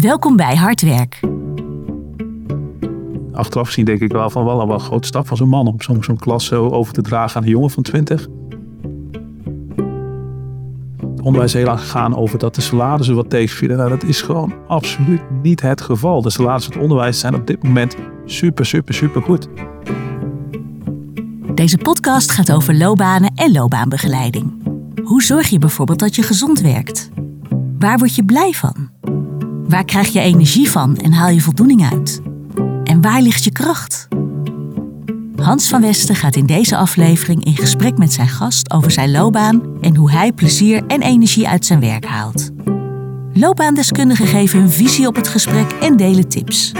Welkom bij Hardwerk. Achteraf gezien denk ik wel van wel een wel grote stap van zo'n man om zo'n zo'n klas zo over te dragen aan een jongen van 20. Het onderwijs is heel lang gegaan over dat de salarissen wat tegenvielen. Nou, dat is gewoon absoluut niet het geval. De salarissen van het onderwijs zijn op dit moment super, super, super goed. Deze podcast gaat over loopbanen en loopbaanbegeleiding. Hoe zorg je bijvoorbeeld dat je gezond werkt? Waar word je blij van? Waar krijg je energie van en haal je voldoening uit? En waar ligt je kracht? Hans van Westen gaat in deze aflevering in gesprek met zijn gast over zijn loopbaan en hoe hij plezier en energie uit zijn werk haalt. Loopbaandeskundigen geven hun visie op het gesprek en delen tips.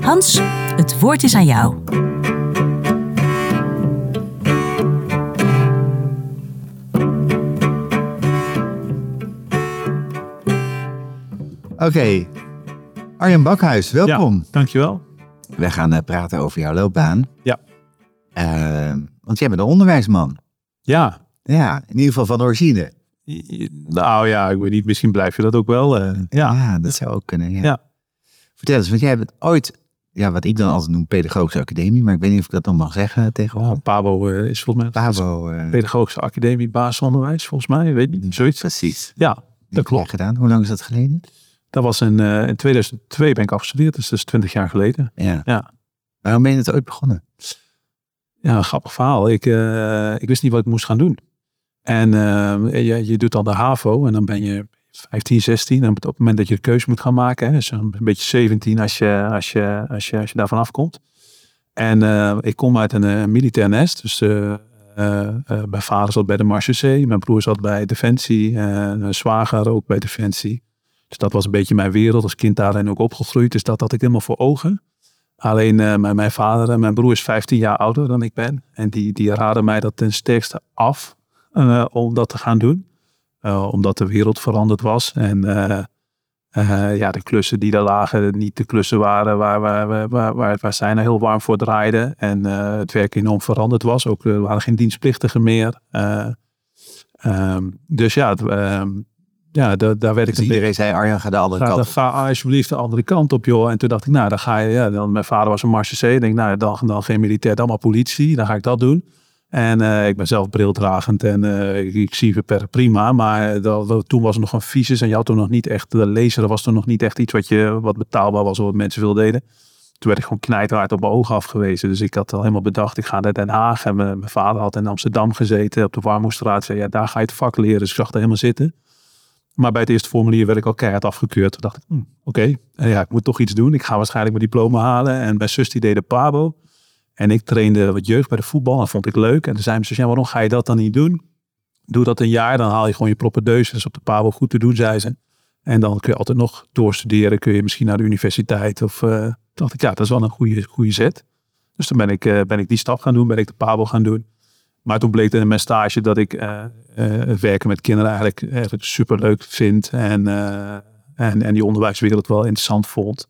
Hans, het woord is aan jou. Oké, Arjen Bakhuis, welkom. Ja, dankjewel. We gaan eh, praten over jouw loopbaan. Ja. Eh, want jij bent een onderwijsman. Ja. Ja, in ieder geval van origine. Nou ja, ik weet niet, misschien blijf je dat ook wel. eh, ja. Ja, dat zou ook kunnen. Ja. Ja. Vertel eens, want jij hebt ooit, ja, wat ik dan altijd noem pedagogische academie, maar ik weet niet of ik dat nog mag zeggen tegenwoordig. Pabo eh, is volgens mij Pavo. eh, Pedagogische Academie Basisonderwijs, volgens mij. Weet niet, zoiets. precies. Ja, dat klopt. gedaan. Hoe lang is dat geleden? Dat was in, eh, in 2002 ben ik afgestudeerd, dus dat is 20 jaar geleden. Ja. Ja. Waarom ben je het ooit begonnen? Ja, een grappig verhaal. Ik, eh, ik wist niet wat ik moest gaan doen. En eh, je, je doet dan de HAVO en dan ben je 15, 16. En op het moment dat je de keuze moet gaan maken, hè, dus een beetje 17 als je, als je, als je, als je daarvan afkomt. En ik kom uit een militair nest. Dus mijn vader zat bij de Marchusee, mijn broer zat bij Defensie, en mijn zwager ook bij Defensie. Dus dat was een beetje mijn wereld. Als kind daarin ook opgegroeid. Dus dat had ik helemaal voor ogen. Alleen eh, mijn, mijn vader en mijn broer is 15 jaar ouder dan ik ben. En die, die raden mij dat ten sterkste af eh, om dat te gaan doen. Eh, omdat de wereld veranderd was. En ja, de klussen die daar lagen niet de klussen waren waar, waar, waar, waar, waar, zij nou heel warm voor draaiden. En het werk enorm veranderd was. Ook er waren geen dienstplichtigen meer. Eh, ehm, dus ja, ehm, ja da- daar werd ik Dus een iedereen zei, Arjan, ga de andere Ga, kant dan op. ga alsjeblieft de andere kant op, joh. En toen dacht ik, nou, dan ga je, ja, dan, mijn vader was een marchese. Ik denk, nou, dan, dan geen militair, dan maar politie. Dan ga ik dat doen. En eh, ik ben zelf brildragend en eh, ik, ik zie ver prima. Maar dat, dat- toen was er nog een visus en je had toen nog niet echt, de lezer was toen nog niet echt iets wat, je, wat betaalbaar was of wat mensen veel deden. Toen werd ik gewoon knijterhard op mijn ogen afgewezen. Dus ik had al helemaal bedacht, ik ga naar Den Haag. En mijn, mijn vader had in Amsterdam gezeten op de Warmoestraat. Zei, ja, daar ga je het vak leren. Dus ik zag er helemaal zitten. Maar bij het eerste formulier werd ik al keihard afgekeurd. Toen dacht ik, hm, oké, eh, ja, ik moet toch iets doen. Ik ga waarschijnlijk mijn diploma halen. En mijn zus die deed de PABO. En ik trainde wat jeugd bij de voetbal. Dat vond ik leuk. En toen zei zus, ja, waarom ga je dat dan niet doen? Doe dat een jaar, dan haal je gewoon je is op de PABO goed te doen, zei ze. En dan kun je altijd nog doorstuderen. Kun je misschien naar de universiteit. Of eh, dacht ik, ja, dat is wel een goede, goede zet. Dus toen ben ik, eh, ben ik die stap gaan doen. Ben ik de PABO gaan doen. Maar toen bleek in mijn stage dat ik eh, eh, werken met kinderen eigenlijk, eigenlijk super leuk vind. En, eh, en, en die onderwijswereld wel interessant vond.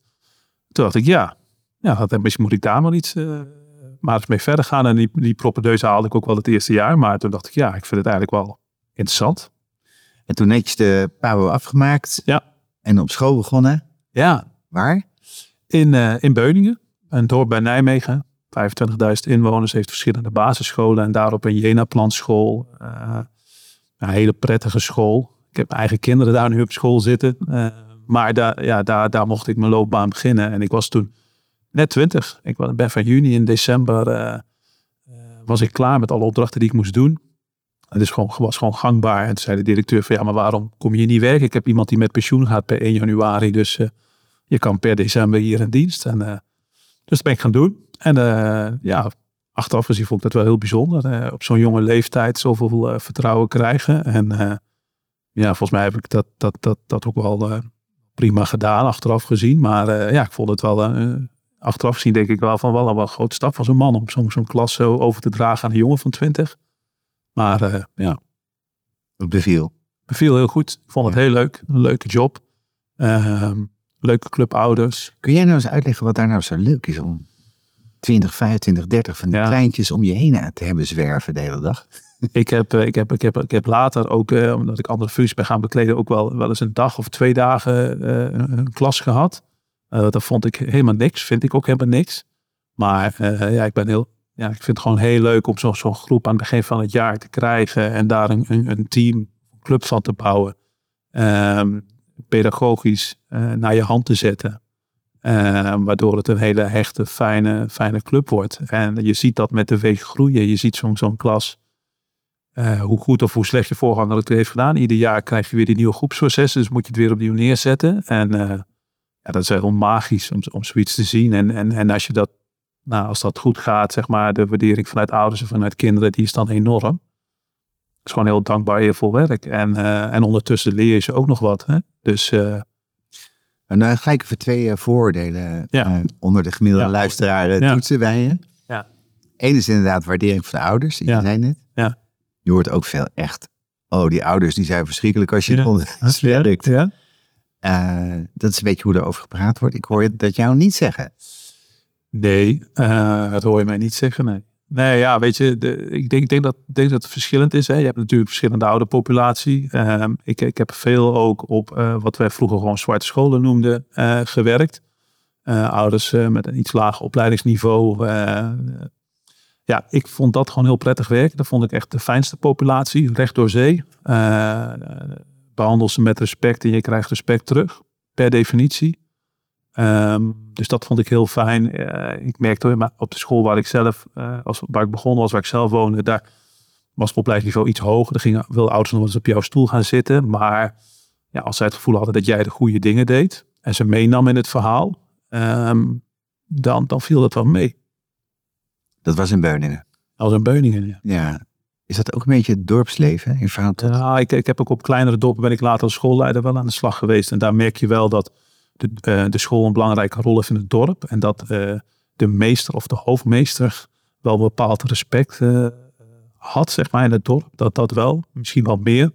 Toen dacht ik, ja, ja dat- misschien moet ik daar wel iets maar eens mee verder gaan. En die, die propedeuse haalde ik ook wel het eerste jaar. Maar toen dacht ik, ja, ik vind het eigenlijk wel interessant. En toen netjes de PABO afgemaakt. Ja. En op school begonnen. Ja, Waar? in, in Beuningen, een dorp bij Nijmegen. 25.000 inwoners, heeft verschillende basisscholen. En daarop een Jena-planschool. Eh, een hele prettige school. Ik heb mijn eigen kinderen daar nu op school zitten. Eh, maar daar, ja, daar, daar mocht ik mijn loopbaan beginnen. En ik was toen net 20. Ik ben van juni in december eh, was ik klaar met alle opdrachten die ik moest doen. Het is gewoon, was gewoon gangbaar. En toen zei de directeur van ja, maar waarom kom je niet werken? Ik heb iemand die met pensioen gaat per 1 januari. Dus je kan per december hier in dienst. En, dus dat ben ik gaan doen. En eh, ja, achteraf gezien vond ik dat wel heel bijzonder. eh, op zo'n jonge leeftijd zoveel eh, vertrouwen krijgen. En ja, volgens mij heb ik dat, dat, dat, dat ook wel prima gedaan, achteraf gezien. Maar ja, ik vond het wel, achteraf gezien denk ik wel van wel een wel een grote stap van zo'n man. Om zo'n zo'n klas zo over te dragen aan een jongen van 20. Maar eh, ja, Het beviel. beviel heel goed. Ik vond het heel leuk. Een leuke job. Ehm, leuke clubouders. Kun jij nou eens uitleggen wat daar nou zo leuk is om? 20, 25, 30 van die Ja. kleintjes om je heen te hebben zwerven de hele dag. Ik heb, eh, ik, heb, ik, heb, ik heb later ook, eh, omdat ik andere functies ben gaan bekleden, ook wel, wel eens een dag of twee dagen eh, een, klas gehad. Eh, dat vond ik helemaal niks, vind ik ook helemaal niks. Maar eh, ja, ik ben heel, ja, ik vind het gewoon heel leuk om zo'n zo'n groep aan het begin van het jaar te krijgen en daar een, een, een team, een club van te bouwen. Ehm, pedagogisch naar je hand te zetten. Ehm, waardoor het een hele hechte, fijne, fijne club wordt. En je ziet dat met de week groeien. Je ziet zo'n zo'n klas eh, hoe goed of hoe slecht je voorganger het heeft gedaan. Ieder jaar krijg je weer die nieuwe groepsprocessen, dus moet je het weer opnieuw neerzetten. En eh, ja, dat is heel magisch om, om zoiets te zien. En, en, en als je dat, nou, als dat goed gaat, zeg maar, de waardering vanuit ouders en vanuit kinderen, die is dan enorm. Het is gewoon heel dankbaar, heel veel werk. En, eh, en ondertussen leer je ze ook nog wat. Hè? Dus eh, En dan ga ik even twee eh, vooroordelen Ja. eh, onder de gemiddelde Ja. luisteraar eh, toetsen bij je. Ja. Eén is inderdaad waardering van de ouders, die zei net. Ja. Je hoort ook veel echt, oh die ouders die zijn verschrikkelijk als je het onder werkt. ja. Dat is een beetje hoe er over gepraat wordt. Ik hoor dat jou niet zeggen. Nee, eh, dat hoor je mij niet zeggen, nee. Nee, ja, weet je, ik, denk, denk, dat, denk dat het verschillend is. Hè. Je hebt natuurlijk verschillende ouderpopulatie. Ehm ik, ik heb veel ook op eh, wat wij vroeger gewoon zwarte scholen noemden eh, gewerkt. Eh, ouders met een iets lager opleidingsniveau. ja, ik vond dat gewoon heel prettig werken. Dat vond ik echt de fijnste populatie, recht door zee. Eh, behandel ze met respect en je krijgt respect terug, per definitie. Ehm, dus dat vond ik heel fijn. Eh, ik merkte maar op de school waar ik zelf, eh, als, waar ik begonnen was, waar ik zelf woonde, daar was het opleidingsniveau iets hoger. Er gingen veel ouders nog eens op jouw stoel gaan zitten. Maar ja, als zij het gevoel hadden dat jij de goede dingen deed en ze meenam in het verhaal, ehm, dan, dan viel dat wel mee. Dat was in Beuningen. Als een Beuningen, ja. Ja. Is dat ook een beetje het dorpsleven in verhaal tot? Ja, ik, ik heb ook op kleinere dorpen ben ik later als schoolleider wel aan de slag geweest. En daar merk je wel dat de, eh, de school een belangrijke rol heeft in het dorp. En dat eh, de meester of de hoofdmeester wel een bepaald respect eh, had, zeg maar, in het dorp. Dat dat wel, misschien wel meer.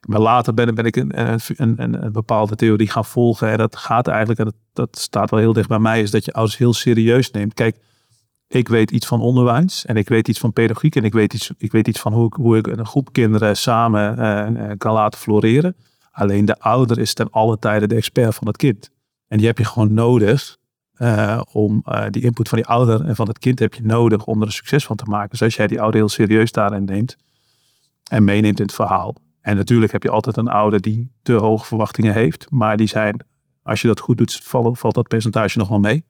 Maar later ben, ik een, een, een, een bepaalde theorie gaan volgen. En dat gaat eigenlijk, en dat, staat wel heel dicht bij mij, is dat je ouders heel serieus neemt. Kijk, ik weet iets van onderwijs en ik weet iets van pedagogiek en ik weet iets, ik weet iets van hoe ik, hoe ik een groep kinderen samen kan laten floreren. Alleen de ouder is ten alle tijde de expert van het kind. En die heb je gewoon nodig eh, om eh, die input van die ouder en van het kind heb je nodig om er een succes van te maken. Dus als jij die ouder heel serieus daarin neemt en meeneemt in het verhaal. En natuurlijk heb je altijd een ouder die te hoge verwachtingen heeft, maar die zijn, als je dat goed doet, valt, valt dat percentage nog wel mee.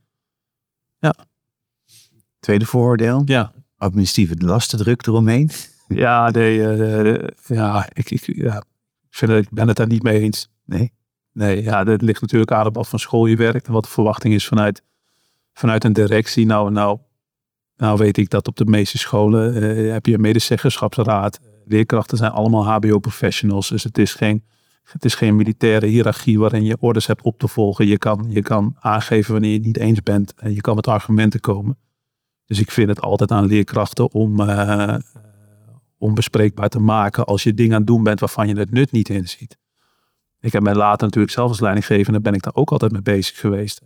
Tweede vooroordeel, Ja, administratieve lastendruk eromheen. Ja, nee, eh, ja, ik, ik, ja, ik, vind het, ik ben het daar niet mee eens. Nee. Nee, ja, dat ligt natuurlijk aan op wat voor school je werkt en wat de verwachting is vanuit, vanuit een directie. Nou, nou, nou weet ik dat op de meeste scholen eh, heb je een medezeggenschapsraad. Leerkrachten zijn allemaal HBO-professionals, dus het is geen, het is geen militaire hiërarchie waarin je orders hebt op te volgen. Je kan, je kan aangeven wanneer je het niet eens bent en je kan met argumenten komen. Dus ik vind het altijd aan leerkrachten om, eh, om bespreekbaar te maken als je dingen aan het doen bent waarvan je het nut niet inziet. Ik heb mij later natuurlijk zelf als leidinggevende ben ik daar ook altijd mee bezig geweest.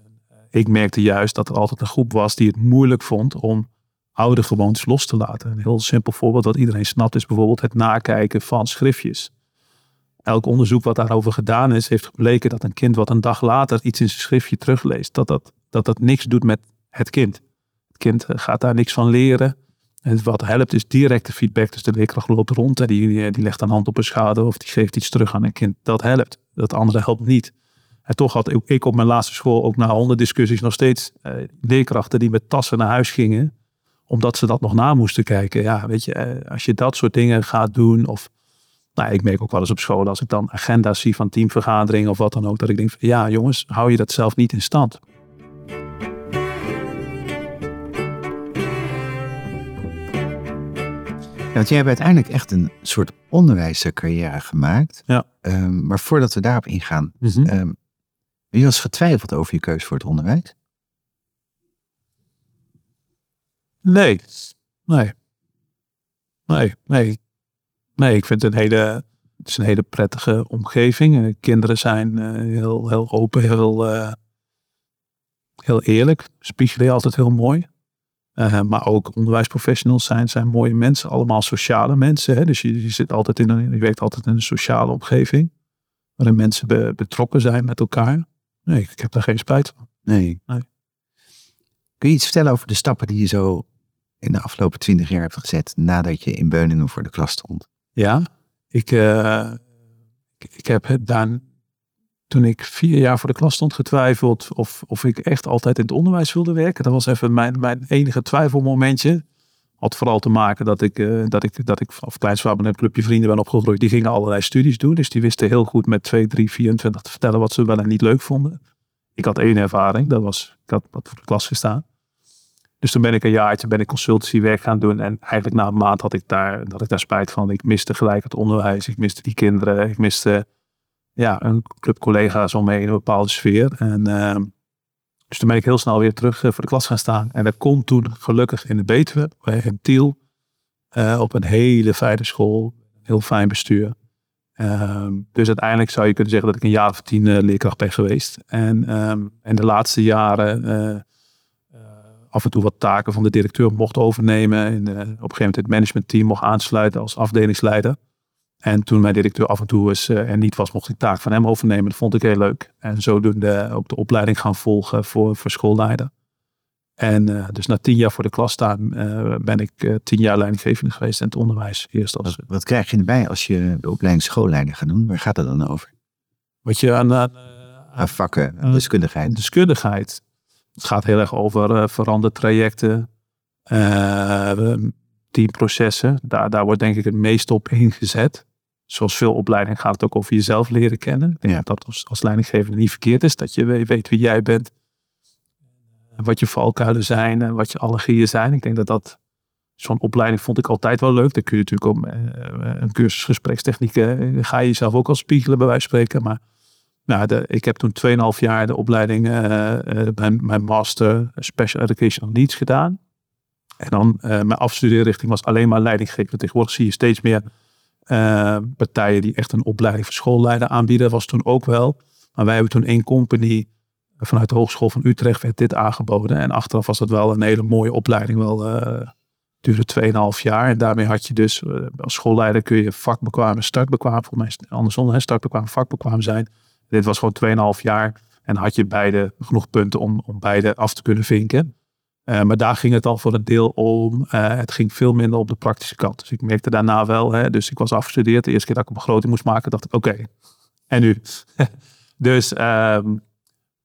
Ik merkte juist dat er altijd een groep was die het moeilijk vond om oude gewoontes los te laten. Een heel simpel voorbeeld wat iedereen snapt is bijvoorbeeld het nakijken van schriftjes. Elk onderzoek wat daarover gedaan is, heeft gebleken dat een kind wat een dag later iets in zijn schriftje terugleest, dat dat, dat, dat niks doet met het kind. Het kind eh, gaat daar niks van leren. En wat helpt is directe feedback. Dus de leerkracht loopt rond en die, die legt een hand op een schouder of die geeft iets terug aan een kind. Dat helpt. Dat andere helpt niet. En toch had ik- ik op mijn laatste school ook na honderd discussies nog steeds eh, leerkrachten die met tassen naar huis gingen. Omdat ze dat nog na moesten kijken. Ja, weet je, eh, als je dat soort dingen gaat doen. Of nou, ik merk ook wel eens op school als ik dan agenda's zie van teamvergaderingen of wat dan ook. Dat ik denk van ja jongens, hou je dat zelf niet in stand. Ja, want jij hebt uiteindelijk echt een soort onderwijscarrière gemaakt. Ja. Ehm, maar voordat we daarop ingaan, heb je wel eens getwijfeld over je keuze voor het onderwijs? Nee. Nee. Nee, nee. Nee, ik vind het een hele, het is een hele prettige omgeving. Eh, Kinderen zijn eh, heel, heel open, heel, eh, heel eerlijk. Spiegelen je altijd heel mooi. Uh, maar ook onderwijsprofessionals zijn, zijn mooie mensen, allemaal sociale mensen. Hè? Dus je, je, zit altijd in een, je werkt altijd in een sociale omgeving. Waarin mensen be, betrokken zijn met elkaar. Nee, ik, ik heb daar geen spijt van. Nee. Nee. Kun je iets vertellen over de stappen die je zo in de afgelopen twintig jaar hebt gezet nadat je in Beuningen voor de klas stond? Ja, ik, uh, ik, ik, heb het daar, toen ik vier jaar voor de klas stond getwijfeld of, of ik echt altijd in het onderwijs wilde werken. Dat was even mijn, mijn enige twijfelmomentje. Had vooral te maken dat ik, uh, dat ik, dat ik of Kleinswapen een clubje vrienden ben opgegroeid. Die gingen allerlei studies doen. Dus die wisten heel goed met 2, 3, 24 te vertellen wat ze wel en niet leuk vonden. Ik had één ervaring, dat was, ik had wat voor de klas gestaan. Dus toen ben ik een jaartje ben ik consultancywerk gaan doen. En eigenlijk na een maand had ik daar, dat ik daar spijt van. Ik miste gelijk het onderwijs. Ik miste die kinderen. Ik miste ja, een club collega's om me in een bepaalde sfeer. En uh, dus toen ben ik heel snel weer terug uh, voor de klas gaan staan. En dat kon toen gelukkig in de Betuwe, in Tiel. Uh, op een hele fijne school. Heel fijn bestuur. Ehm, dus uiteindelijk zou je kunnen zeggen dat ik een jaar of tien uh, leerkracht ben geweest. En, um, en de laatste jaren af en toe wat taken van de directeur mocht overnemen. En, op een gegeven moment het managementteam mocht aansluiten als afdelingsleider. En toen mijn directeur af en toe eens er niet was, mocht ik taak van hem overnemen. Dat vond ik heel leuk. En zodoende ook de opleiding gaan volgen voor, voor schoolleider. En uh, dus na tien jaar voor de klas staan uh, ben ik uh, tien jaar leidinggevende geweest in het onderwijs. Eerst als, wat, wat, krijg je erbij als je de opleiding schoolleider gaat doen? Waar gaat het dan over? Wat je aan, aan, aan vakken, aan deskundigheid. Deskundigheid. Het gaat heel erg over verandertrajecten, teamprocessen. Daar, daar wordt denk ik het meest op ingezet. Zoals veel opleidingen gaat het ook over jezelf leren kennen. Ik denk ja. dat als, als leidinggevende niet verkeerd is. Dat je weet wie jij bent wat je valkuilen zijn en wat je allergieën zijn. Ik denk dat dat zo'n opleiding vond ik altijd wel leuk. Dan kun je natuurlijk om een cursus gesprekstechnieken ga je jezelf ook al spiegelen bij wijze van spreken. Maar nou, de, ik heb toen 2,5 jaar de opleiding uh, uh, mijn, mijn master Special Educational Needs gedaan. En dan uh, mijn afstudeerrichting was alleen maar leidinggevend. Tegenwoordig zie je steeds meer partijen die echt een opleiding voor schoolleider aanbieden. Was toen ook wel. Maar wij hebben toen één company vanuit de Hogeschool van Utrecht werd dit aangeboden. En achteraf was dat wel een hele mooie opleiding. Wel uh, duurde 2,5 jaar. En daarmee had je dus als schoolleider kun je vakbekwaam en startbekwaam. Volgens mij andersom, hè, startbekwaam vakbekwaam zijn. Dit was gewoon 2,5 jaar. En had je beide genoeg punten om, om beide af te kunnen vinken. Uh, maar daar ging het al voor een deel om. het ging veel minder op de praktische kant. Dus ik merkte daarna wel. Hè, dus ik was afgestudeerd. De eerste keer dat ik een begroting moest maken, dacht ik: oké, okay, en nu? dus um,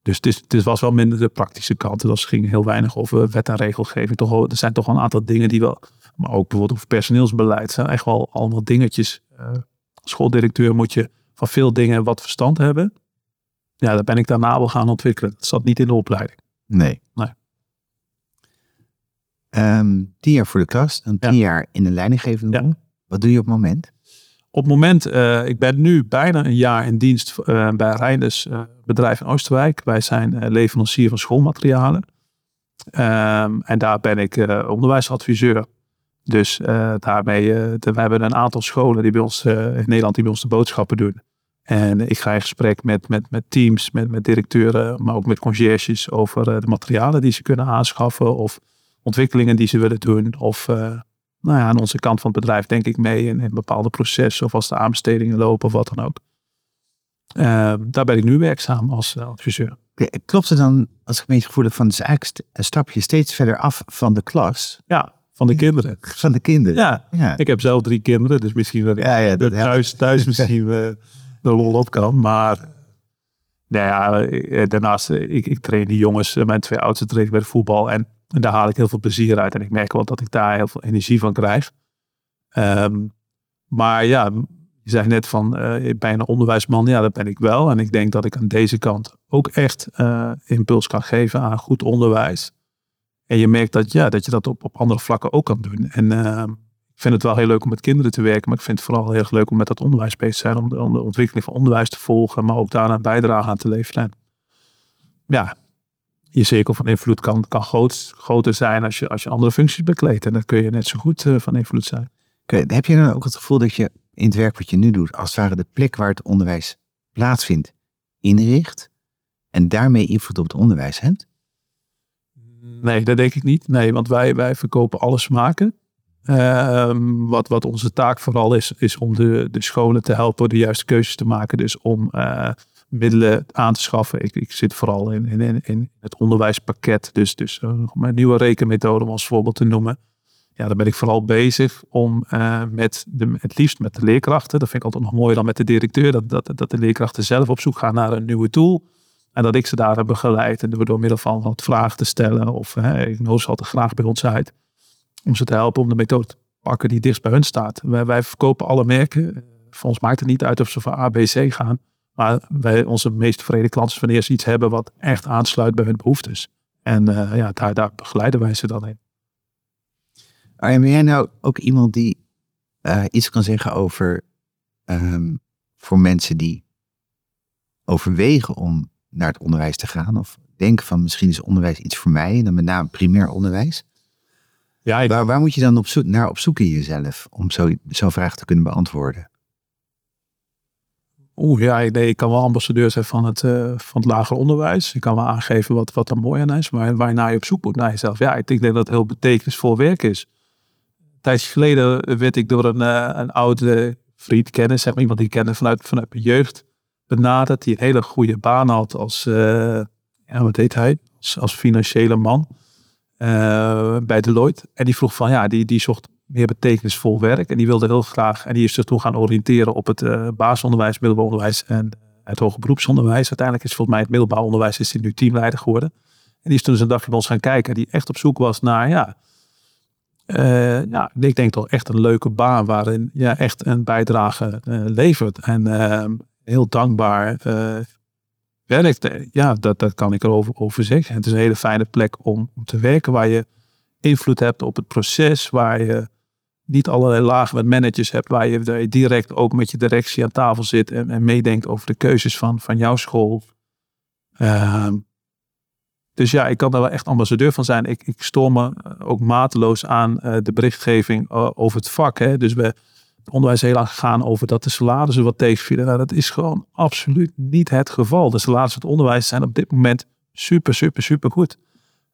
dus het, is, het was wel minder de praktische kant. Dus ging heel weinig over wet en regelgeving. Toch, er zijn toch wel een aantal dingen die wel, maar ook bijvoorbeeld over personeelsbeleid, zijn echt wel allemaal dingetjes. Uh, schooldirecteur moet je van veel dingen wat verstand hebben. Ja, daar ben ik daarna wel gaan ontwikkelen. Dat zat niet in de opleiding. Nee. nee. Um, tien jaar voor de klas, dan tien ja. jaar in de leidinggevende rol. Ja. Wat doe je op het moment? Op het moment, uh, ik ben nu bijna een jaar in dienst uh, bij Reinders uh, bedrijf in Oosterwijk. Wij zijn leverancier van schoolmaterialen. Um, en daar ben ik onderwijsadviseur. Dus daarmee, we hebben een aantal scholen die bij ons in Nederland die bij ons de boodschappen doen. En ik ga in gesprek met, met, met teams, met, met directeuren, maar ook met conciërges over de materialen die ze kunnen aanschaffen. Of ontwikkelingen die ze willen doen. Of nou ja, aan onze kant van het bedrijf denk ik mee in, in bepaalde processen of als de aanbestedingen lopen of wat dan ook. Uh, daar ben ik nu werkzaam als uh, adviseur. Klopt het dan als gemeentegevoel van is eigenlijk een stapje steeds verder af van de klas? Ja, van de kinderen. Van de kinderen? Ja, ja. ik heb zelf drie kinderen, dus misschien dat ik ja, ja, dat thuis, thuis misschien uh, de lol op kan. Maar nou ja, daarnaast, ik, ik train die jongens, mijn twee oudste trainen bij de voetbal en en daar haal ik heel veel plezier uit. En ik merk wel dat ik daar heel veel energie van krijg. Um, maar ja, je zei net van, uh, een onderwijsman. Ja, dat ben ik wel. En ik denk dat ik aan deze kant ook echt uh, impuls kan geven aan goed onderwijs. En je merkt dat, ja, dat je dat op, op andere vlakken ook kan doen. En uh, ik vind het wel heel leuk om met kinderen te werken. Maar ik vind het vooral heel erg leuk om met dat onderwijs bezig te zijn. Om de, ontwikkeling van onderwijs te volgen. Maar ook daarna een bijdrage aan te leveren. En ja, je cirkel van invloed kan, kan groot, groter zijn als je, als je andere functies bekleedt. En dan kun je net zo goed uh, van invloed zijn. Okay, heb je dan ook het gevoel dat je in het werk wat je nu doet, als het ware de plek waar het onderwijs plaatsvindt, inricht en daarmee invloed op het onderwijs hebt? Nee, dat denk ik niet. Nee, want wij, wij verkopen alle smaken. Ehm, wat, wat onze taak vooral is, is om de, de scholen te helpen de juiste keuzes te maken. Dus om uh, middelen aan te schaffen. Ik, ik zit vooral in, in, in het onderwijspakket. Dus, dus uh, mijn nieuwe rekenmethode om als voorbeeld te noemen. Ja, daar ben ik vooral bezig om uh, met de, het liefst met de leerkrachten. Dat vind ik altijd nog mooier dan met de directeur. Dat, dat, dat de leerkrachten zelf op zoek gaan naar een nieuwe tool. En dat ik ze daar heb begeleid. En door, middel van wat vragen te stellen. Of ik nodig ze altijd graag bij ons uit. Om ze te helpen om de methode te pakken die dichtst bij hun staat. Wij, verkopen alle merken. Voor ons maakt het niet uit of ze voor A, B, C gaan. Maar wij, onze meest tevreden klanten wanneer ze iets hebben wat echt aansluit bij hun behoeftes. En uh, ja, daar, daar begeleiden wij ze dan in. Arjen, ben jij nou ook iemand die uh, iets kan zeggen over um, voor mensen die overwegen om naar het onderwijs te gaan? Of denken van misschien is onderwijs iets voor mij, en dan met name primair onderwijs. Ja, ik... waar, waar, moet je dan op zoek, naar op zoek in jezelf om zo'n zo vraag te kunnen beantwoorden? Oeh, ja, ik kan wel ambassadeur zijn van het, uh, van het lager onderwijs. Ik kan wel aangeven wat, wat er mooi aan is, maar waar je op zoek moet naar jezelf. Ja, ik denk dat het heel betekenisvol werk is. Tijdje geleden werd ik door een, uh, een oude vriend kennen, zeg maar iemand die ik kende vanuit, vanuit mijn jeugd, benaderd. Die een hele goede baan had als, uh, ja, wat heet hij? Als, als financiële man bij Deloitte. En die vroeg van, ja, die, die zocht meer betekenisvol werk. En die wilde heel graag, en die is zich toen gaan oriënteren op het uh, basisonderwijs, middelbaar onderwijs en het hoger beroepsonderwijs. Uiteindelijk is volgens mij het middelbaar onderwijs is nu teamleider geworden. En die is toen eens een dagje bij ons gaan kijken. Die echt op zoek was naar, ja, uh, ja ik denk toch echt een leuke baan waarin je ja, echt een bijdrage uh, levert. En ehm, heel dankbaar werkt. Ja, dat, dat kan ik erover over zeggen. Het is een hele fijne plek om, om te werken waar je invloed hebt op het proces, waar je niet allerlei lagen met managers hebt, waar je direct ook met je directie aan tafel zit en, en meedenkt over de keuzes van, van jouw school. Uh, dus ja, ik kan daar wel echt ambassadeur van zijn. Ik, ik stoor me eh, ook mateloos aan uh, de berichtgeving uh, over het vak. Hè. Dus we het onderwijs heel lang gegaan over dat de salarissen wat tegenvielen. Nou, dat is gewoon absoluut niet het geval. De salarissen van het onderwijs zijn op dit moment super, super, super goed.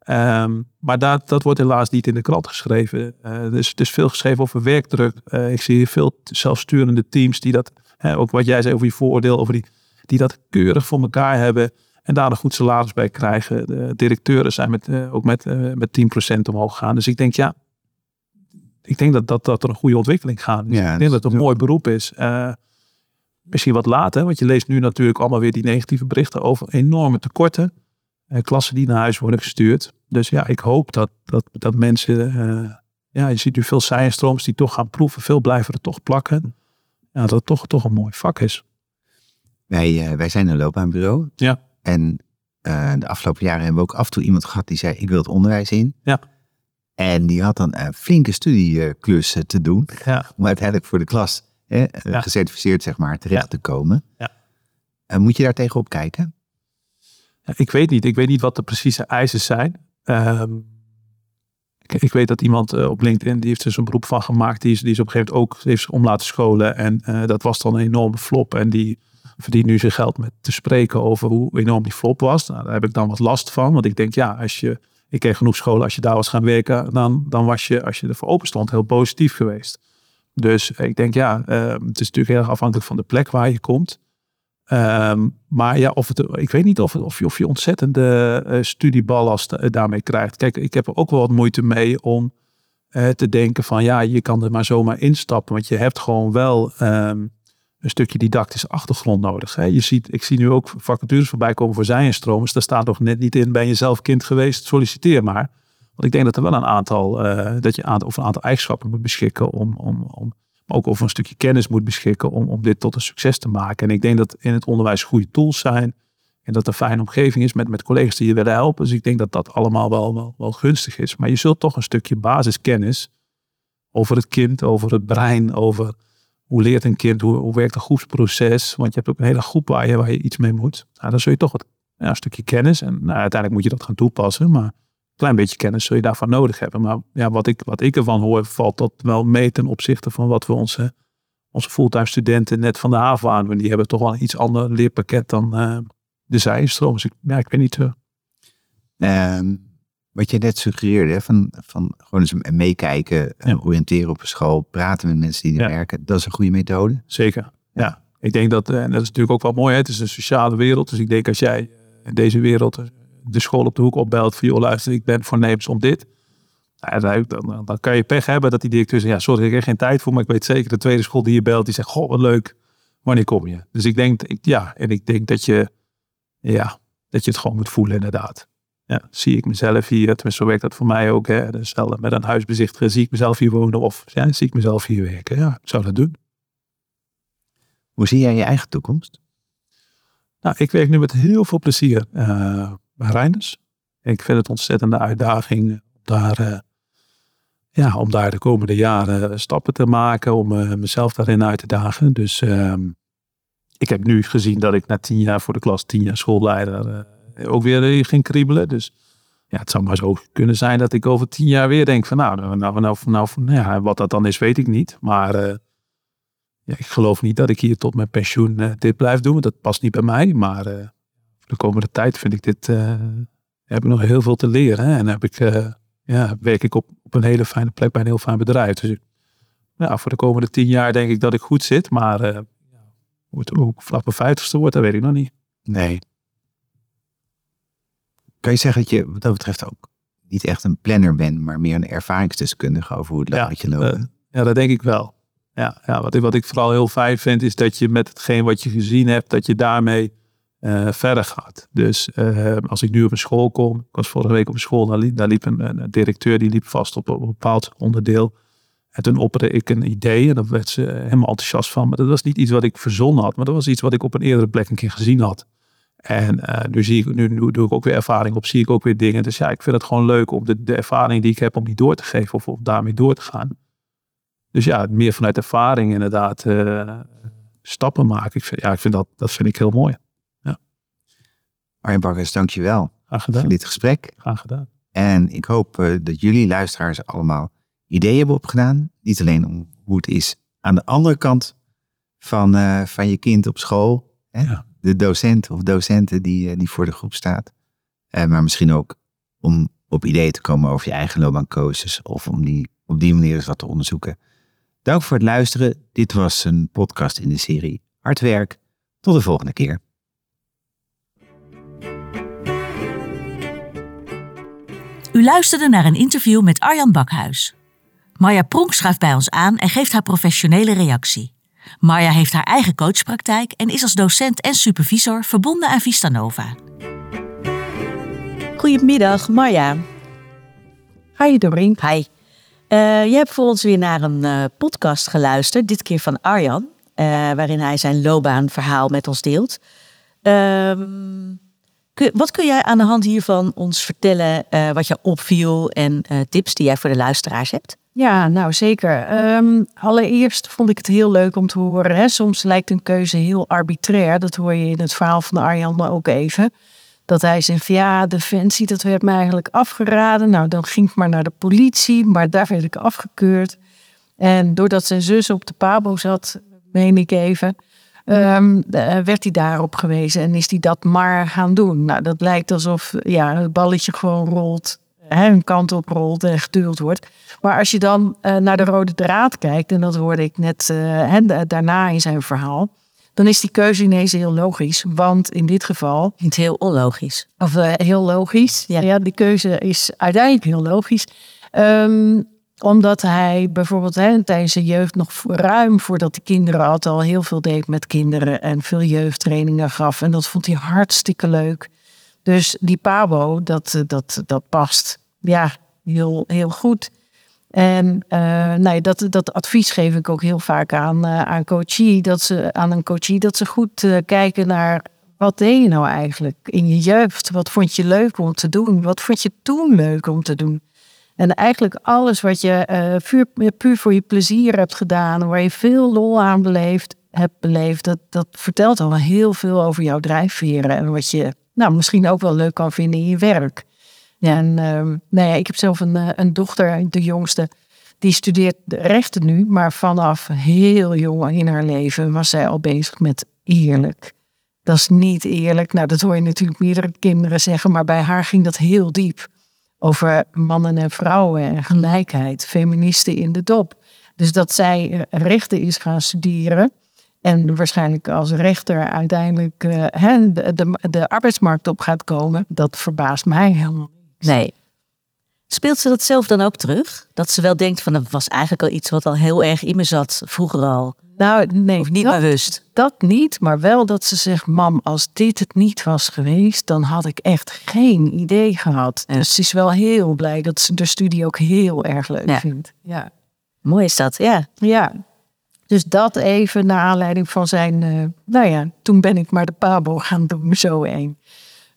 Um, maar dat, dat wordt helaas niet in de krant geschreven. Uh, dus het is veel geschreven over werkdruk. Uh, ik zie veel zelfsturende teams die dat, hè, ook wat jij zei over je vooroordeel, over die, die dat keurig voor elkaar hebben. En daar een goed salaris bij krijgen. De directeuren zijn met, uh, ook met, met 10% omhoog gegaan. Dus ik denk, ja, ik denk dat, dat, dat er een goede ontwikkeling gaat. Dus ja, ik denk dat het een mooi beroep is. misschien wat later, want je leest nu natuurlijk allemaal weer die negatieve berichten over enorme tekorten. Eh, klassen die naar huis worden gestuurd. Dus ja, ik hoop dat, dat, dat mensen, uh, ja, je ziet nu veel science die toch gaan proeven, veel blijven er toch plakken. Ja, dat het toch, toch een mooi vak is. Wij, uh, wij zijn een loopbaanbureau. Ja. En de afgelopen jaren hebben we ook af en toe iemand gehad die zei, ik wil het onderwijs in. Ja. En die had dan een flinke studieklus te doen. Ja. Om uiteindelijk voor de klas ja. gecertificeerd, zeg maar, terecht ja. te komen. Ja. moet je daar tegenop kijken? Ik weet niet. Ik weet niet wat de precieze eisen zijn. Um, ik, ik, weet dat iemand uh, op LinkedIn, die heeft er zo'n beroep van gemaakt. Die is, die is op een gegeven moment ook heeft om laten scholen. En uh, dat was dan een enorme flop. En die verdient nu zijn geld met te spreken over hoe enorm die flop was. Nou, daar heb ik dan wat last van. Want ik denk, ja, als je, ik ken genoeg scholen. Als je daar was gaan werken, dan, dan was je, als je ervoor open stond, heel positief geweest. Dus ik denk, ja, uh, het is natuurlijk heel erg afhankelijk van de plek waar je komt. Um, maar ja, of ik weet niet of, of, je, je ontzettende uh, studieballast uh, daarmee krijgt. Kijk, ik heb er ook wel wat moeite mee om uh, te denken van ja, je kan er maar zomaar instappen. Want je hebt gewoon wel um, een stukje didactische achtergrond nodig. Hè. Je ziet, ik zie nu ook vacatures voorbij komen voor zijinstromers. Daar staat nog net niet in, ben je zelf kind geweest, solliciteer maar. Want ik denk dat er wel een aantal, dat je aantal, of een aantal eigenschappen moet beschikken om, om, om ook over een stukje kennis moet beschikken om, om dit tot een succes te maken. En ik denk dat in het onderwijs goede tools zijn. En dat er een fijne omgeving is met, met collega's die je willen helpen. Dus ik denk dat dat allemaal wel, wel, wel gunstig is. Maar je zult toch een stukje basiskennis over het kind, over het brein, over hoe leert een kind, hoe, hoe werkt een groepsproces. Want je hebt ook een hele groep waar je, waar je iets mee moet. Nou, dan zul je toch wat, een stukje kennis. En nou, uiteindelijk moet je dat gaan toepassen. Maar klein beetje kennis zul je daarvan nodig hebben. Maar ja, wat ik, wat ik ervan hoor, valt dat wel mee ten opzichte van wat we onze, onze fulltime studenten net van de haven aan. Die hebben toch wel een iets ander leerpakket dan uh, de zijstroom. Dus ik, ja, ik weet niet. Uh. Um, wat je net suggereerde, van, van gewoon eens meekijken, Ja. oriënteren op een school, praten met mensen die er Ja. werken, dat is een goede methode. Zeker, ja. Ik denk dat, eh, en dat is natuurlijk ook wel mooi, hè? het is een sociale wereld. Dus ik denk als jij eh, in deze wereld eh, de school op de hoek opbelt van, joh luister, ik ben voornemens om dit. Nou, dan, kan je pech hebben dat die directeur zegt, ja sorry, ik heb geen tijd voor, maar ik weet zeker de tweede school die je belt, die zegt, goh wat leuk, wanneer kom je? Dus ik denk, ik, ja, en ik denk dat je, ja, dat je het gewoon moet voelen inderdaad. Ja, zie ik mezelf hier, tenminste zo werkt dat voor mij ook. Hè. Dus met een huisbezichtiger zie ik mezelf hier wonen of ja, zie ik mezelf hier werken. Ja, ik zou dat doen. Hoe zie jij je eigen toekomst? Nou, ik werk nu met heel veel plezier eh, Reinders. Ik vind het ontzettende uitdaging daar, eh, ja, om daar de komende jaren stappen te maken, om eh, mezelf daarin uit te dagen. Dus ehm, ik heb nu gezien dat ik na tien jaar voor de klas, tien jaar schoolleider, eh, ook weer eh, ging kriebelen. Dus ja, het zou maar zo kunnen zijn dat ik over tien jaar weer denk van nou, nou, nou, nou, nou, nou ja, wat dat dan is, weet ik niet. Maar eh, ja, ik geloof niet dat ik hier tot mijn pensioen eh, dit blijf doen. want Dat past niet bij mij. Maar eh, de komende tijd vind ik dit. eh, heb ik nog heel veel te leren. Hè? En heb ik, eh, ja, werk ik op, op een hele fijne plek bij een heel fijn bedrijf. Dus ja, voor de komende tien jaar denk ik dat ik goed zit. Maar ja, hoe het ik vanaf mijn vijftigste wordt, dat weet ik nog niet. Nee. Kan je zeggen dat je wat dat betreft ook niet echt een planner bent, maar meer een ervaringsdeskundige over hoe het Ja, laat je lopen? ja, dat denk ik wel. Ja, ja wat, ik, wat ik vooral heel fijn vind, is dat je met hetgeen wat je gezien hebt, dat je daarmee eh, verder gaat. Dus eh, als ik nu op een school kom, ik was vorige week op een school, daar liep, liep een, directeur, die liep vast op, een bepaald onderdeel. En toen opperde ik een idee en daar werd ze helemaal enthousiast van. Maar dat was niet iets wat ik verzonnen had, maar dat was iets wat ik op een eerdere plek een keer gezien had. En eh, nu, zie ik, nu, doe ik ook weer ervaring op, zie ik ook weer dingen. Dus ja, ik vind het gewoon leuk om de, de ervaring die ik heb, om die door te geven of, of daarmee door te gaan. Dus ja, meer vanuit ervaring inderdaad eh, stappen maken. Ik vind, ja, ik vind dat, dat vind ik heel mooi. Arjen Bakkers, dankjewel Graag voor gedaan. dit gesprek. Graag gedaan. En ik hoop eh, dat jullie luisteraars allemaal ideeën hebben opgedaan. Niet alleen om hoe het is aan de andere kant van, eh, van je kind op school. Hè? Ja. De docent of docenten die, eh, die voor de groep staat. Maar misschien ook om op ideeën te komen over je eigen loopbaankeuzes. Of om die op die manier eens wat te onderzoeken. Dank voor het luisteren. Dit was een podcast in de serie Hard Werk. Tot de volgende keer. U luisterde naar een interview met Arjan Bakhuis. Marja Pronk schuift bij ons aan en geeft haar professionele reactie. Marja heeft haar eigen coachpraktijk en is als docent en supervisor verbonden aan Vistanova. Goedemiddag, Marja. Hi Doreen. Hi. Eh, je hebt voor ons weer naar een eh, podcast geluisterd, dit keer van Arjan, eh, waarin hij zijn loopbaanverhaal met ons deelt. Ehm, wat kun jij aan de hand hiervan ons vertellen eh, wat je opviel en eh, tips die jij voor de luisteraars hebt? Ja, nou zeker. Ehm, allereerst vond ik het heel leuk om te horen. Hè. Soms lijkt een keuze heel arbitrair. Dat hoor je in het verhaal van Arjan ook even. Dat hij zegt van ja, defensie, dat werd mij eigenlijk afgeraden. Nou, dan ging ik maar naar de politie, maar daar werd ik afgekeurd. En doordat zijn zus op de pabo zat, meen ik even, ehm, eh, werd hij daarop gewezen en is hij dat maar gaan doen. Nou, dat lijkt alsof ja, het balletje gewoon rolt, hè, een kant op rolt en geduwd wordt. Maar als je dan eh, naar de rode draad kijkt, en dat hoorde ik net eh, daarna in zijn verhaal, dan is die keuze ineens heel logisch. Want in dit geval Niet heel onlogisch. of heel logisch. Ja. Ja. die keuze is uiteindelijk heel logisch. Ehm, omdat hij bijvoorbeeld hè, tijdens zijn jeugd nog ruim voordat hij kinderen had, al heel veel deed met kinderen en veel jeugdtrainingen gaf. En dat vond hij hartstikke leuk. Dus die Pabo, dat, eh, dat, dat past ja, heel, heel goed. En eh, nee, dat, dat advies geef ik ook heel vaak aan, eh, aan, coachie, dat ze, aan een coachie. Dat ze goed kijken naar wat deed je nou eigenlijk in je jeugd? Wat vond je leuk om te doen? Wat vond je toen leuk om te doen? En eigenlijk alles wat je eh, puur, voor je plezier hebt gedaan, waar je veel lol aan beleefd, hebt beleefd, dat, dat vertelt al heel veel over jouw drijfveren en wat je nou, misschien ook wel leuk kan vinden in je werk. Ja, en ehm, nou ja, ik heb zelf een, eh, een dochter, de jongste, die studeert de rechten nu, maar vanaf heel jong in haar leven was zij al bezig met eerlijk. Dat is niet eerlijk. Nou, dat hoor je natuurlijk meerdere kinderen zeggen, maar bij haar ging dat heel diep. Over mannen en vrouwen en gelijkheid, feministen in de dop. Dus dat zij eh, rechten is gaan studeren. En waarschijnlijk als rechter uiteindelijk uh, de, de, de, arbeidsmarkt op gaat komen. Dat verbaast mij helemaal niet. Nee. Speelt ze dat zelf dan ook terug? Dat ze wel denkt van dat was eigenlijk al iets wat al heel erg in me zat vroeger al. Nou, nee. Of niet bewust? Dat niet, maar wel dat ze zegt, mam, als dit het niet was geweest, dan had ik echt geen idee gehad. Dus ze is wel heel blij dat ze de studie ook heel erg leuk vindt. Ja. Mooi is dat, ja. Ja. Dus dat even naar aanleiding van zijn, uh, nou ja, toen ben ik maar de pabo gaan doen, zo één.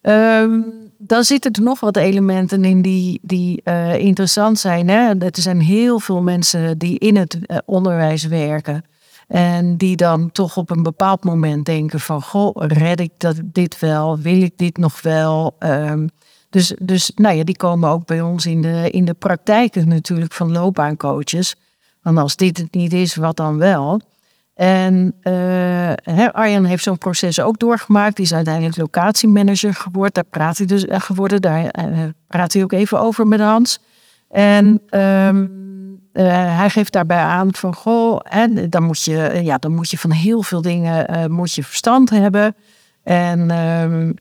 Um, dan zitten er nog wat elementen in die, die uh, interessant zijn. Hè? Er zijn heel veel mensen die in het uh, onderwijs werken. En die dan toch op een bepaald moment denken van... Goh, red ik dat, dit wel? Wil ik dit nog wel? Um, dus, dus nou ja, die komen ook bij ons in de, in de praktijken natuurlijk van loopbaancoaches. Want als dit het niet is, wat dan wel? En uh, Arjan heeft zo'n proces ook doorgemaakt. Die is uiteindelijk locatiemanager geworden. Daar praat hij dus uh, geworden. Daar uh, praat hij ook even over met Hans. En um, hij geeft daarbij aan van goh, dan moet je, ja, dan moet je van heel veel dingen moet je verstand hebben. En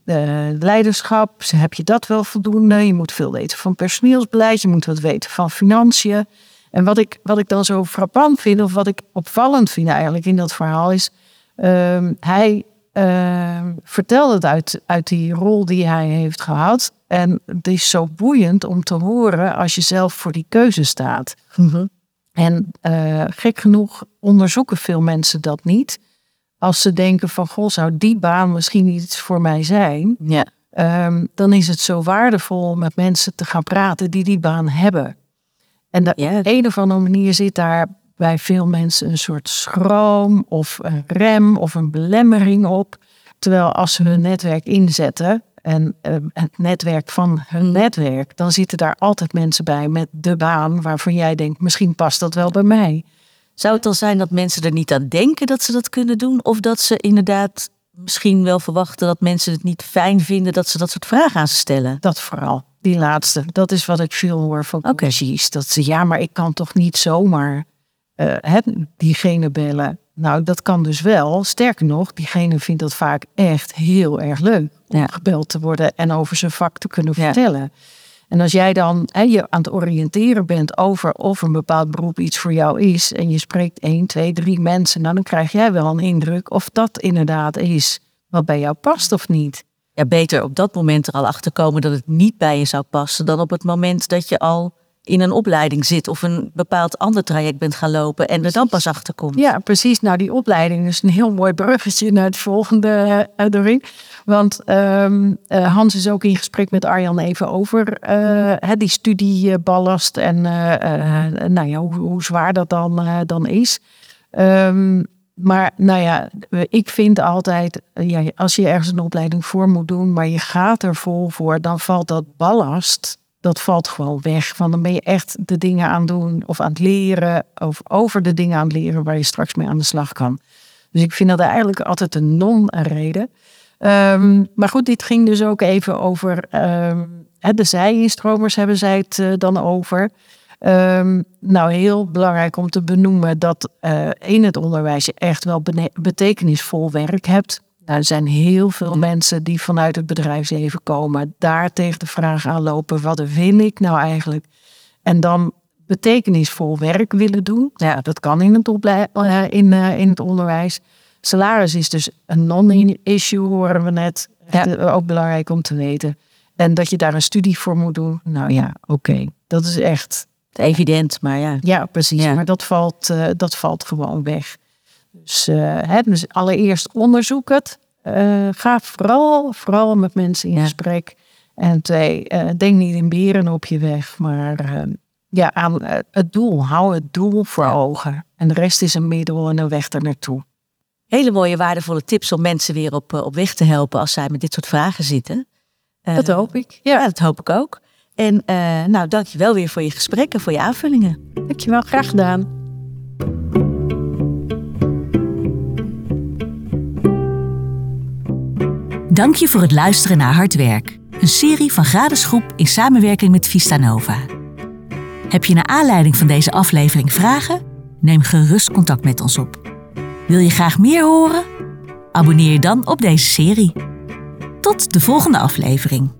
uh, leiderschap, heb je dat wel voldoende? Je moet veel weten van personeelsbeleid, je moet wat weten van financiën. En wat ik, wat ik dan zo frappant vind, of wat ik opvallend vind eigenlijk in dat verhaal, is uh, hij uh, vertelt het uit, uit die rol die hij heeft gehad. En het is zo boeiend om te horen als je zelf voor die keuze staat. Mhm. En uh, gek genoeg onderzoeken veel mensen dat niet. Als ze denken van, goh, zou die baan misschien iets voor mij zijn? Ja. Um, dan is het zo waardevol om met mensen te gaan praten die die baan hebben. En de Ja. een of andere manier zit daar bij veel mensen een soort schroom of een rem of een belemmering op. Terwijl als ze hun netwerk inzetten en eh, het netwerk van hun netwerk, dan zitten daar altijd mensen bij met de baan waarvan jij denkt, misschien past dat wel bij mij. Zou het dan zijn dat mensen er niet aan denken dat ze dat kunnen doen? Of dat ze inderdaad misschien wel verwachten dat mensen het niet fijn vinden dat ze dat soort vragen aan ze stellen? Dat vooral, die laatste. Dat is wat ik veel hoor van Oké. coaches. Dat ze, ja, maar ik kan toch niet zomaar het, diegene bellen. Nou, dat kan dus wel. Sterker nog, diegene vindt dat vaak echt heel erg leuk om Ja. gebeld te worden en over zijn vak te kunnen Ja. vertellen. En als jij dan hè, je aan het oriënteren bent over of een bepaald beroep iets voor jou is, en je spreekt één, twee, drie mensen, nou, dan krijg jij wel een indruk of dat inderdaad is wat bij jou past of niet. Ja, beter op dat moment er al achter komen dat het niet bij je zou passen dan op het moment dat je al in een opleiding zit of een bepaald ander traject bent gaan lopen en er dan pas achter komt. Ja, precies. Nou, die opleiding is een heel mooi bruggetje naar het volgende, uh, Doreen. Want eh, Hans is ook in gesprek met Arjan even over eh, hè, die studieballast en eh, eh, nou ja, hoe, hoe zwaar dat dan, eh, dan is. Ehm, maar nou ja, ik vind altijd, eh, ja, als je ergens een opleiding voor moet doen, maar je gaat er vol voor, dan valt dat ballast, dat valt gewoon weg. Want dan ben je echt de dingen aan doen of aan het leren, of over de dingen aan het leren waar je straks mee aan de slag kan. Dus ik vind dat eigenlijk altijd een non-reden. Ehm, maar goed, dit ging dus ook even over ehm, de zij-instromers hebben zij het eh, dan over. Ehm, nou, heel belangrijk om te benoemen dat eh, in het onderwijs je echt wel betekenisvol werk hebt. Nou, er zijn heel veel mensen die vanuit het bedrijfsleven komen, daar tegen de vraag aanlopen: wat wil ik nou eigenlijk? En dan betekenisvol werk willen doen. Ja, dat kan in het, eh, in, eh, in het onderwijs. Salaris is dus een non-issue, horen we net. Eh, ook belangrijk om te weten. En dat je daar een studie voor moet doen. Nou ja, oké. Dat is echt Evident, maar ja. ja, precies. Ja. Maar dat valt, dat valt gewoon weg. Dus, eh, dus allereerst onderzoek het. Eh, ga vooral, vooral met mensen in Ja. gesprek. En twee, eh, denk niet in beren op je weg, maar ja, aan het doel. Hou het doel voor Ja. ogen. En de rest is een middel en een weg er naartoe. Hele mooie, waardevolle tips om mensen weer op, op weg te helpen als zij met dit soort vragen zitten. Dat hoop ik. Ja, dat hoop ik ook. En nou, dank je wel weer voor je gesprekken, voor je aanvullingen. Dankjewel, graag gedaan. Dank je voor het luisteren naar Hard Werk. Een serie van Gratis Groep in samenwerking met Vista Nova. Heb je naar aanleiding van deze aflevering vragen? Neem gerust contact met ons op. Wil je graag meer horen? Abonneer je dan op deze serie. Tot de volgende aflevering.